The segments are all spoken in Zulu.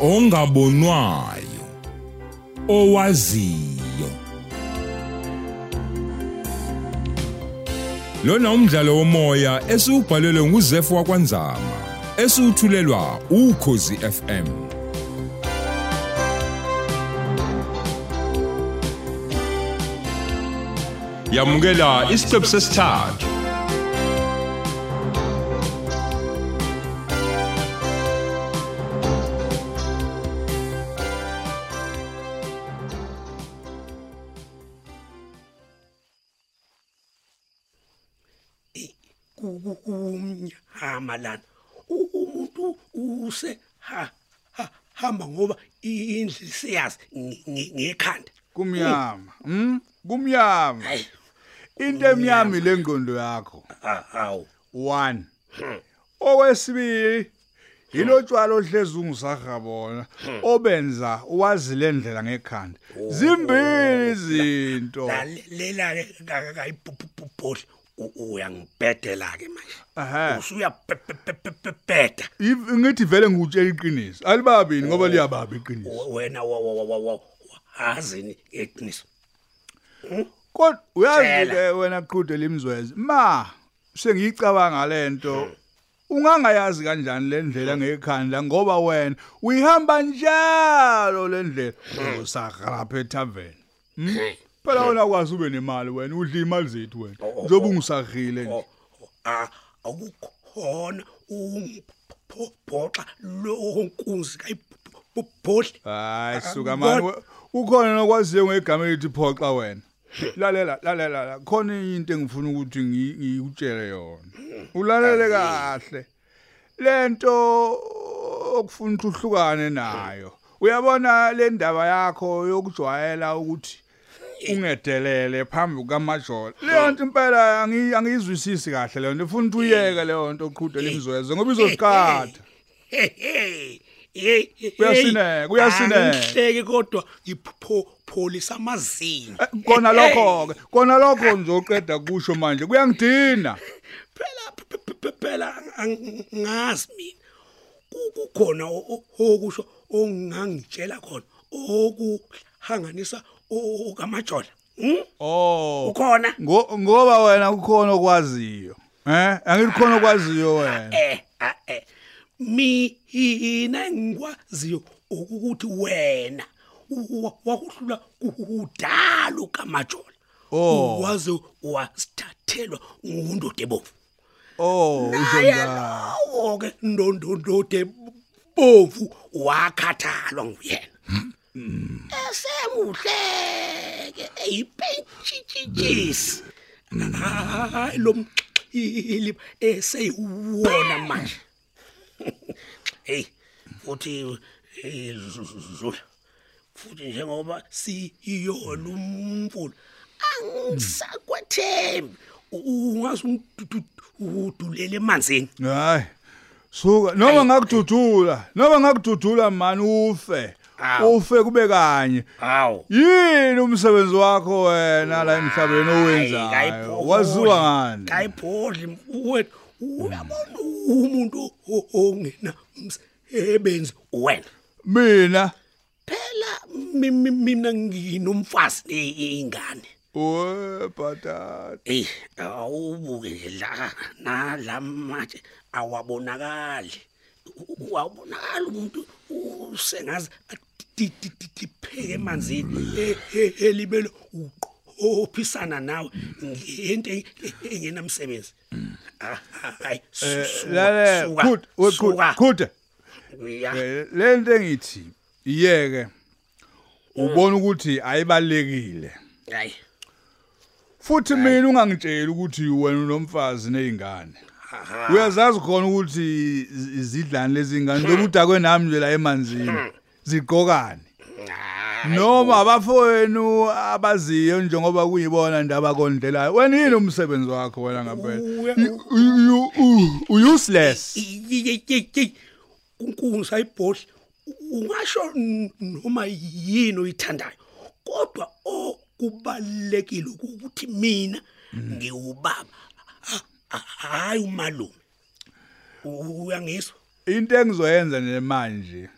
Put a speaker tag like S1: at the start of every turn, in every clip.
S1: ongabonwayo owaziyo. Lona umdlalo womoya esiubhalelwe nguZefu wakwanzama esiuthulelwa ukhozi FM Yamukela isiqephu sesithathu.
S2: Kumnyama lana U- umuntu use ha ha- hamba ngoba indlu siyazi nge- nge- ngekhanda
S3: kumnyama hm kumnyama
S2: hayi
S3: into emnyama lengqondo yakho
S2: ha- hawu
S3: 1 okwesibili ilotshwala ohlezi ungisagabona obenza wazi lendlela ngekhanda zimbili izinto
S2: lalela ke kayibhubhubhodle uyangibhedela ke manje
S3: Ehhe.
S2: usuyabheda
S3: If- ngithi vele ngikutshela iqiniso alibabini ngoba liyababa iqiniso
S2: wena wa- wa- wa- wa- wa- azini eqiniso
S3: kodwa uyazi
S2: Tshela.
S3: ke wena qhude limzweze ma sengiyicabanga lento ungangayazi kanjani le ndlela ngekhanda ngoba wena uyihamba njalo le ndlela usagrapha etavern phela wona kwazi ube nemali wena udla imali zethu wena. Njoba ungisagile nje.
S2: Oh, oh, ah, akukhona umphoxa lo nkunzi kayibhodle
S3: hayi suka mani we- ukhona nokwaziyo ngegama elithi phoxa wena. Lalela lalela la khona into engifuna ukuthi ngi- ngikutshele yona. Ulalele kahle. Lento okufuna ukuthi uhlukane nayo. Uyabona le ndaba yakho yokujwayela ukuthi ungedelele phambi kukamajolo leyo nto impela angi- angiyizwisisi kahle leyo nto. Ufuna uyeke leyo nto oqhude limzweze ngoba izosiqatha Kuyasineka, kuyasineka.
S2: Angihleki kodwa ngipholisa amazinyo.
S3: Eh, kona lokho ke kona lokho ngizoqeda kusho manje kuyangidina.
S2: Phela phela ang- ngazi mina. Ku- Kukhona okusho ongangitshela khona okuhanganisa okamajola. Hm?
S3: oh
S2: Ukhona?
S3: ngo- ngoba wena kukhona okwaziyo eh angithi khona okwaziyo wena
S2: Eh, ah, eh. Mina ngikwaziyo ukuthi wena wa- wakuhlula kudala ukamajola.
S3: Oh.
S2: Waze wasithathelwa nguNdodo ebovu.
S3: oh
S2: lawo ke ndondondode bovu wakhathalwa nguyena. Esemuhleke eyipentshitshisi. Hayi lo mxili eseyiwona manje. Hey futhi Zula futhi njengoba siyona umfulu angisakwethembi ungazi udulele emanzini
S3: hayi suka noma ngakududula noma ngakududula mani ufe. Ufe kube kanye.
S2: Hawu
S3: yini umsebenzi wakho wena la emhlabeni owenzayo? Waziwa ngani?
S2: Kayibhodli mfowethu uyabona umuntu ongena umsebenzi wena.
S3: Mina?
S2: Phela mi- mi- mina nginomfazi neingane
S3: we bhatata
S2: Ey awubuke la na la manje awabonakali. Awabonakala umuntu usengazi dipheke emanzini e- e- elibelo uqophisana nawe ngento engenamsebenzi. Ah, hayi
S3: lale khud we khud khud
S2: ya
S3: le nto engithi iyeke ubona ukuthi ayibalekile
S2: hayi.
S3: Futhi mina ungangitsheli ukuthi wena unomfazi nezingane uyazazi khona ukuthi iz- izidlane lezi ngane zokudakwe nami nje la emanzini ziqokane noma abafowenu abaziyo njengoba kuyibona ndaba kondlelayo wena yini umsebenzi wakho wena ngampela You- you- you- u- useless.
S2: Unkunzi ayibhodle ungasho n- noma yini oyithandayo kodwa okubalekile ukuthi mina ngiwubaba. ha- ha- hayi umalume uyangizwa?
S3: Into engizoyenza nje manje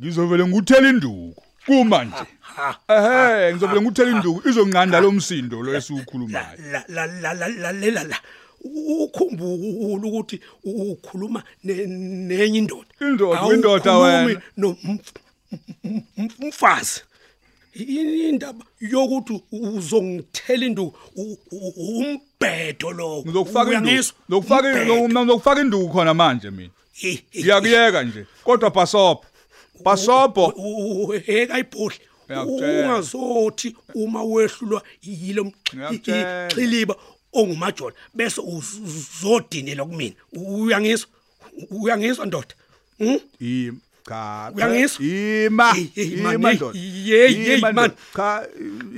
S3: ngizovele nguthela induku. Kumanje
S2: ha
S3: ehe ngizovele nguthela induku. Izonqanda lo msindo lo esiwukhulumayo
S2: la la la la la ukhumbula ukuthi ukhuluma ne- nenye indoda.
S3: Indoda, indoda wena.
S2: no indaba yokuthi uzongithela induku umbhedo lo?
S3: Ngizokufaka induku. Ngizokufaka
S2: Umbhedo.
S3: ngizokufaka induku khona manje mina. Ngiyakuyeka nje. Kodwa
S2: uheka ibhodle
S3: Ngiyakutshela.
S2: ungazothi uma wehlulwa yilo chiliba ongumajola bese uzodinela kumina. Uyangizwa? Uyangizwa ndoda? Hm
S3: Im cha
S2: Uyangizwa?
S3: ima ima ndoda. Ima,
S2: man.
S3: cha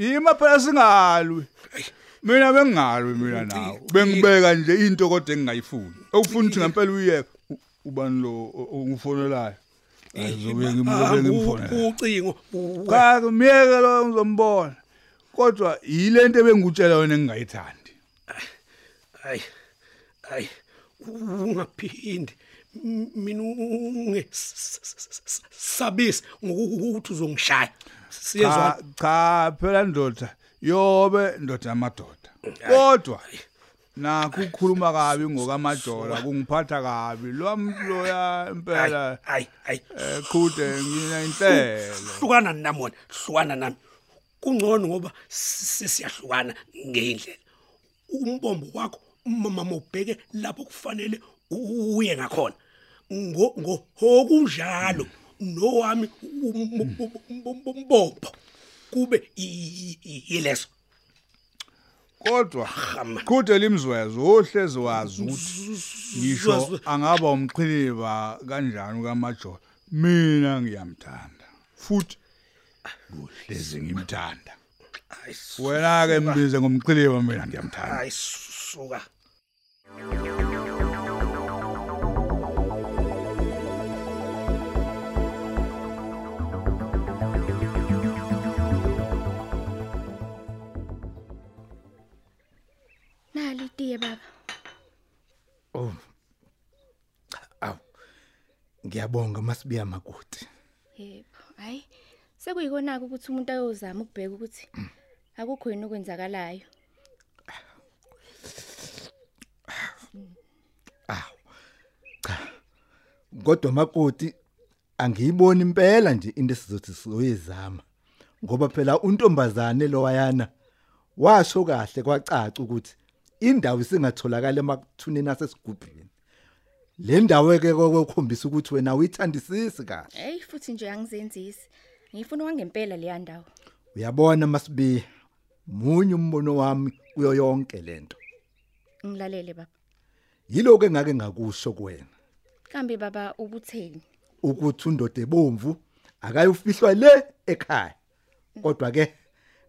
S3: ima phela singalwi. Mina bengingalwi mina nawe. bengibeka nje into kodwa engingayifuni. Okufuna ukuthi ngempela uyiyeke U- ubani lo o- ongifonelayo? Ayizobe ngimlobe ngimfonela
S2: ucingo
S3: cha kumiyeke lo ngizombona. Kodwa yilento ebengikutshela wena engingayithandi.
S2: Hayi hayi ungaphindi. Mina ungesabisi ngokuthi uzongishaya. Siyezwa
S3: cha phela ndoda. Yobe ndoda yamadoda. Kodwa nakho ukukhuluma kabi ngokamajola kungiphatha kabi. Lo muntu loya impela
S2: hayi hayi
S3: khude ngina inhlelo
S2: hlukana namona hlukana nami. Kungcono ngoba sesiyahlukana ngeindlela umbombo wakho mama ubheke lapho kufanele uye ngakhona. Ngo ngo okunjalo nowami um- um- um- umbombo kube i- i- yileso
S3: kodwa
S2: Hama.
S3: khude limzwezo ohlezi wazi ukuthi ngisho angaba umqhiliba kanjani kamajola. Mina ngiyamthanda futhi uhlezi ngimthanda.
S2: Hayi
S3: wena ke mbize ngomqhiliba mina ngiyamthanda.
S2: Hayi
S4: itiye baba.
S5: Aw. Ngiyabonga masibiya makoti.
S4: Yebo. Hayi. Sekuyikona ukuthi umuntu ayozama ukubheka ukuthi akukho yini okwenzakalayo.
S5: Kodwa makoti angiyiboni impela nje into esizothi sizoyizama. Ngoba phela untombazane lowayana washo kahle kwacaca ukuthi indawo isingatholakala emakuthuneni asesigubhini. Le ndawo ke kokukhombisa ukuthi wena uyithandisisi kahle.
S4: Hey futhi nje angizenzisi. Ngifuna wangempela leya ndawo.
S5: Uyabona masibiya munye umbono wami kuyo yonke lento.
S4: Ngilalele baba.
S5: Yiloko engake ngakusho kuwena.
S4: Kambe baba ubutheni?
S5: ukuthi undoda ebomvu akayofihlwa le ekhaya kodwa ke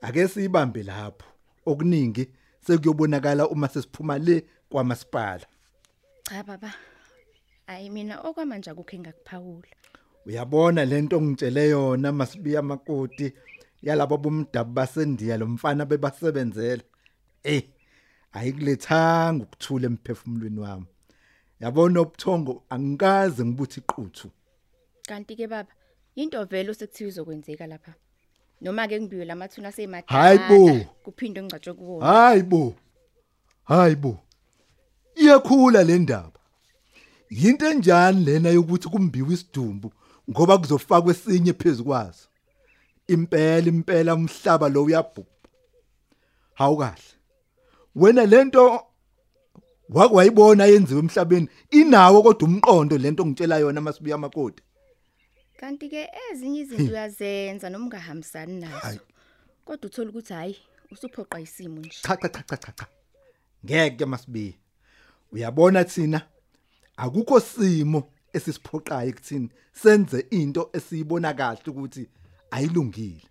S5: ake siyibambe lapho okuningi sekuyobonakala uma sesiphuma le kwamasipala
S4: Cha baba. Hayi mina okwamanje akukho engakuphawula.
S5: uyabona lento ngitshele yona masibiya makoti yalabo bomdabu basendiya lo mfana bebasebenzela eh ayikulethanga ukuthula emphefumulweni wami yabona ubuthongo angikaze ngibuthi iquthu
S4: Kanti ke baba, into vele osekuthiwa izokwenzeka lapha. Noma ke ngibiwe lamathuna asemadala.
S5: Hayi bo.
S4: Kuphinde ngicatshwe kuwona.
S5: Hayibo. Hayibo. Iyakhula le ndaba. Yinto enjani lena yokuthi kumbiwe isidumbu ngoba kuzofakwa esinye phezukwazo. Impela impela umhlaba lo uyabhubha. Hawu kahle. Wena lento wakwayibona yenziwe emhlabeni inawo kodwa umqondo lento ngitshela yona masibuya makoti.
S4: Kanti ke ezinye izinto uyazenza noma ungahambisani nazo. Kodwa uthola ukuthi hayi usuphoqa isimo nje.
S5: cha cha cha cha cha ngeke masibiya uyabona thina akukho simo esisiphoqayo ekuthini senze into esiyibona kahle ukuthi ayilungile.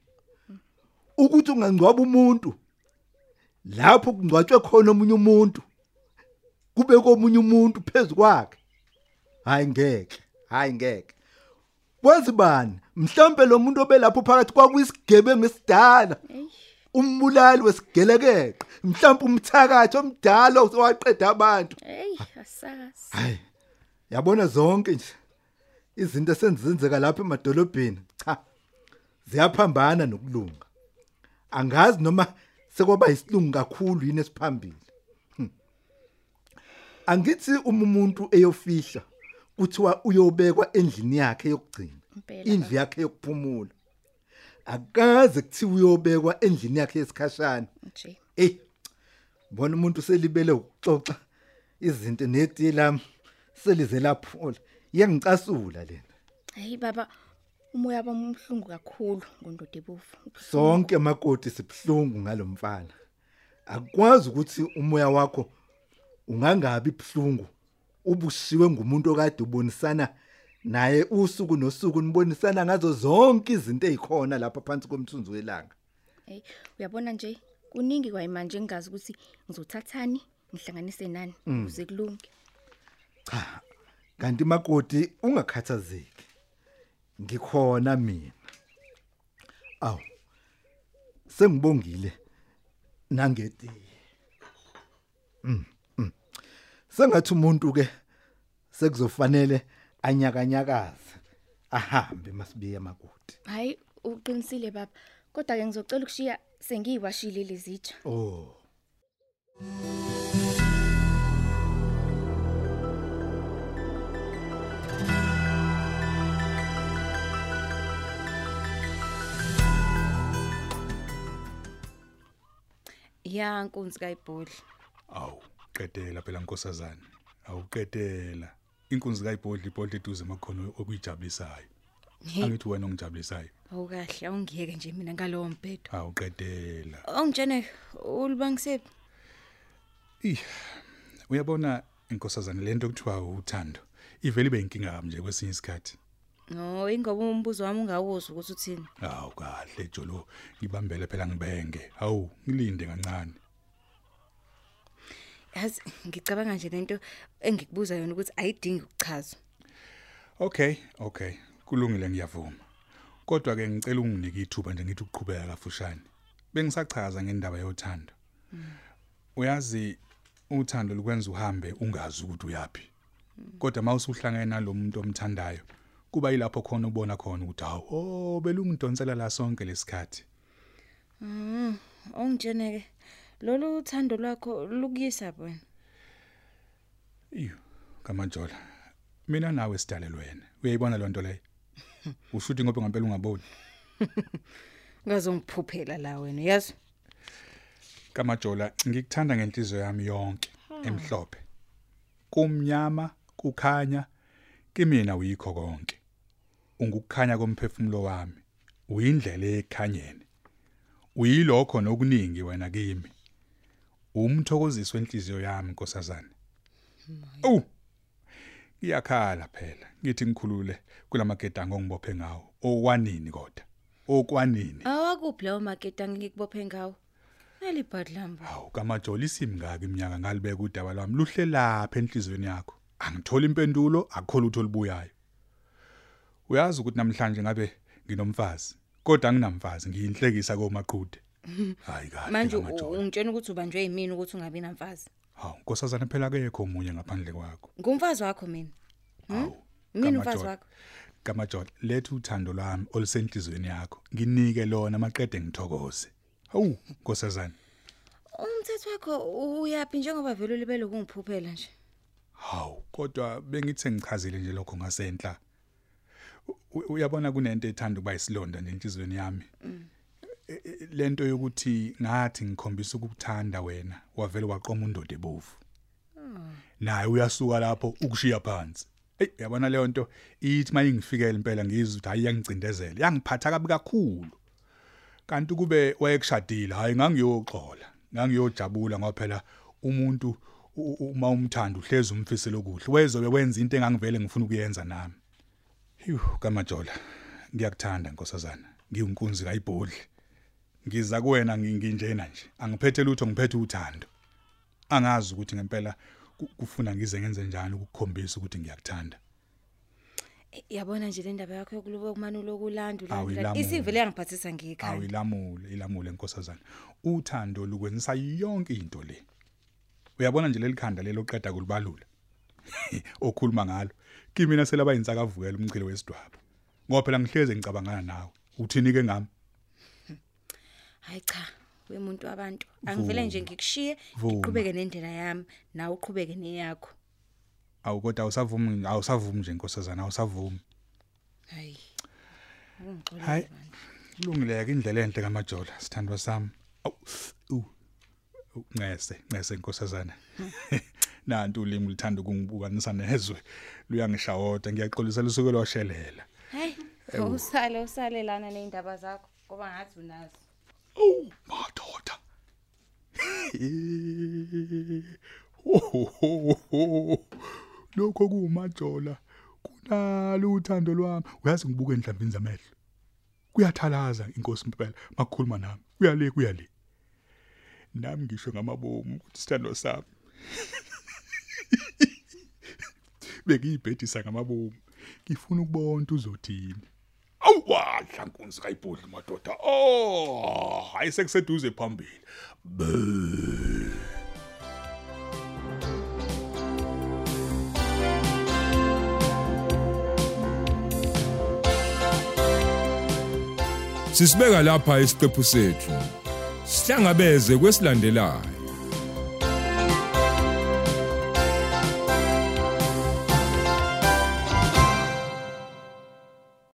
S5: Ukuthi ungangcwaba umuntu lapho kungcwatshwe khona omunye umuntu kube komunye umuntu phezukwakhe hayi ngeke hayi ngeke. Kwazi bani? Mhlambe lo muntu obelapho phakathi kwakuyisigebengu esidala umbulali wesigelekeqe mhlawumbe umthakathi omdala owaqeda abantu.
S4: Hey, asazi.
S5: hayi yabona zonke nje. Izinto esenzenzeka lapha emadolobheni cha ziyaphambana nokulunga. Angazi noma sekwaba isilungu kakhulu yini esiphambili. Hmm. angithi uma umuntu eyofihla kuthiwa uyobekwa endlini yakhe yokugcina
S4: Impela,
S5: indlu yakhe yokuphumula akaze kuthiwa uyobekwa endlini yakhe yesikhashana
S4: nje
S5: Ey. Bona umuntu selibele ukuxoxa izinto netiye lami selize laphola. Iyangicasula lena.
S4: hayi baba umoya bami umhlungu kakhulu ngondoda ebovu
S5: Sonke makoti sibhlungu ngalomfana. Akwazi ukuthi umoya wakho ungangabi ibhlungu ubushiwe ngumuntu okade ubonisana naye usuku nosuku nibonisana ngazo zonke izinto ezikhona lapha phansi komthunzi welanga.
S4: hey uyabona nje kuningi kwayimanje engazi ukuthi ngizothathani ngihlanganise nani ukuze kulunge
S5: Kanti makoti ungakhathazeki. Ngikhona mina. Aw. Sengibongile nangeti. Mm. Sengathi umuntu ke sekuzofanele anyakanyakaza. Ahambe masibiya makoti.
S4: hayi uqinisile baba kodwa ke ngizocela ukushiya sengiyiwashile lezitsha
S5: Oh.
S6: Ya nkunzi kayibhodli.
S3: Awu, qedela phela nkosazana. Awuqedela. Inkunzi kayibhodli ibhodli eduze makhono okuyijabulisayo. Angithi wena ongijabulisayo.
S6: Awukahle awungiyeke nje mina ngalowo mbhedo.
S3: Awuqedela.
S6: Ongitshene ulibangisephi?
S3: Ih. Uyabona inkosazana lento kuthiwa uthando. Ivele ibe inkinga kami nje kwesinye isikhathi.
S6: No, ingoba umbuzo wami ungawuzwa ukuthi uthini.
S3: Hawu kahle Jolo, ngibambele phela ngibenge. Hawu, ngilinde kancane.
S6: Yazi ngicabanga nje lento engikubuza yona ukuthi ayidingi ukuchazwa.
S3: Okay, okay. Kulungile ngiyavuma. Kodwa ke ngicela unginike ithuba nje ngithi ukuqhubeka kafushane. Bengisachaza ngendaba yothando. Uyazi uthando lukwenza uhambe ungazi ukuthi uyapi. Kodwa mawusuhlangene nalomuntu omthandayo, kuba yilapho khona ubona khona ukuthi hawu, oh belungidonsela la sonke lesikhathi.
S6: Mhm. Ongitshene ke lolu uthando lwakho lukuyisa wena.
S3: Iyo, kaMajola. Mina nawe sidalelwe wena. Uyayibona lonto leyo? Ushuthi ngoba ngempela ungaboni.
S6: Ngazongiphuphela la wena yazi.
S3: Kamajola ngikuthanda ngenhliziyo yami yonke emhlophe. Kumnyama, kukhanya, kimina uyikho konke. Ungukukhanya komphefumulo wami. Uyindlela ekhanyene. Uyilokho nokuningi wena kimi. Umthokozisi wenhliziyo yami nkosazana. Oh. Iyakhala phela. Ngithi ngikhulule kulamagedango ngibophe ngawo. Okwanini kodwa? Okwanini?
S6: Awakuphi lawo maketa ngikubophe ngawo. Nalibhadlamba.
S3: Hawu kamajola isimngaki iminyaka ngalibeka udaba lwami luhle lapha enhlizweni yakho. Angithola impendulo akukho lutho olubuyayo. Uyazi ukuthi namhlanje ngabe nginomfazi kodwa anginamfazi ngiyinhlekisa komaqhude. Hayi kahle
S6: Manje
S3: kamajola.
S6: ungitshena ukuthi ubanjwe yimini ukuthi ungabi namfazi.
S3: Hawu nkosazana phela akekho omunye ngaphandle kwakho.
S6: Ngumfazi wakho mina.
S3: Hawu.
S6: Mina umfazi
S3: Kamajola.
S6: wakho.
S3: Kamajola letha uthando lwami olusenhlizweni yakho. Nginike lona maqede ngithokoze. Hawu nkosazana.
S6: Umthetho wakho uyapi njengoba vele ulibele ukungiphuphela nje.
S3: Hawu, kodwa bengithi ngichazile nje lokho ngasenhla. U- Uyabona kunento ethanda ukuba isilonda nenhlizweni yami. E- e- Lento yokuthi ngathi ngikhombisa ukukuthanda wena, wavele waqoma undodo ebovu. Naye uyasuka lapho ukushiya phansi. Ey, uyabona leyo nto ithi mayingifikele impela ngizwe ukuthi ayiyangicindezela. Yangiphatha kabi kakhulu. Kanti kube wayekushadile, hayi ngangiyoxola, ngangiyojabula ngoba phela umuntu u- u- uma umthanda uhlezi umfisela okuhle. Wezobe wenza into engangivele ngifuna ukuyenza nami. Hiyo kamajola. Ngiyakuthanda nkosazana. Ngiyinkunzi kayibhodli. Ngiza kuwena ngi- nginjena nje. Angiphethe lutho ngiphethe uthando. Angazi ukuthi ngempela ku- kufuna ngize ngenze njani ukukhombisa ukuthi ngiyakuthanda.
S6: Eh, Yabona nje le ndaba yakho yokuluba kumanulo kulandu
S3: Awu,
S6: landu.
S3: ilamule.
S6: Isivele yangiphathisa ngikhaya.
S3: Awilamule, ilamule nkosazana. Uthando lukwenzisa yonke into le. Uyabona nje lelikhanda lelo qeda kulibalula. okhuluma ngalo kimi mina selaba insakavukela umchilo wesidwaba ngoba phela ngihleze ngicabangana nawe uthini ke ngami
S6: hayi cha wemuntu wabantu. Angivele nje ngikushiye
S3: Vuma.
S6: ngiqhubeke nendlela yami nawe uqhubeke neyakho.
S3: Awu kodwa awusavumi awusavumi nje inkosazana awusavumi.
S6: Hayi. Ungixolele
S3: Hayi.
S6: bandla.
S3: kulungileke indlela enhle kamajola sithandwa sami. Awu u ncese ncese inkosazana nanti ulimi lithanda ukungibukanisa nezwe luyangishawoda ngiyaxolisa lisuke loshelela
S6: hayi usale usale lana neindaba zakho ngoba ngathi unazo.
S3: Oh, madoda. Lokho kumajola. Kunalo uthando lwami. Uyazi ngibuke enhlambini zamehlo. Kuyathalaza inkosi impela makukhuluma nami. Uyale kuyale. Nami ngisho ngamabomu ukuthi sithando sami. Bekuyibhedisa ngamabomu. Ngifuna ukubona uzothini. Awwadla nkunzi kayibhodli madoda. Oh, hayi sekuseduze phambili.
S1: Sisibeka lapha isiqephu sethu. Sihlangabeze kwesilandelayo.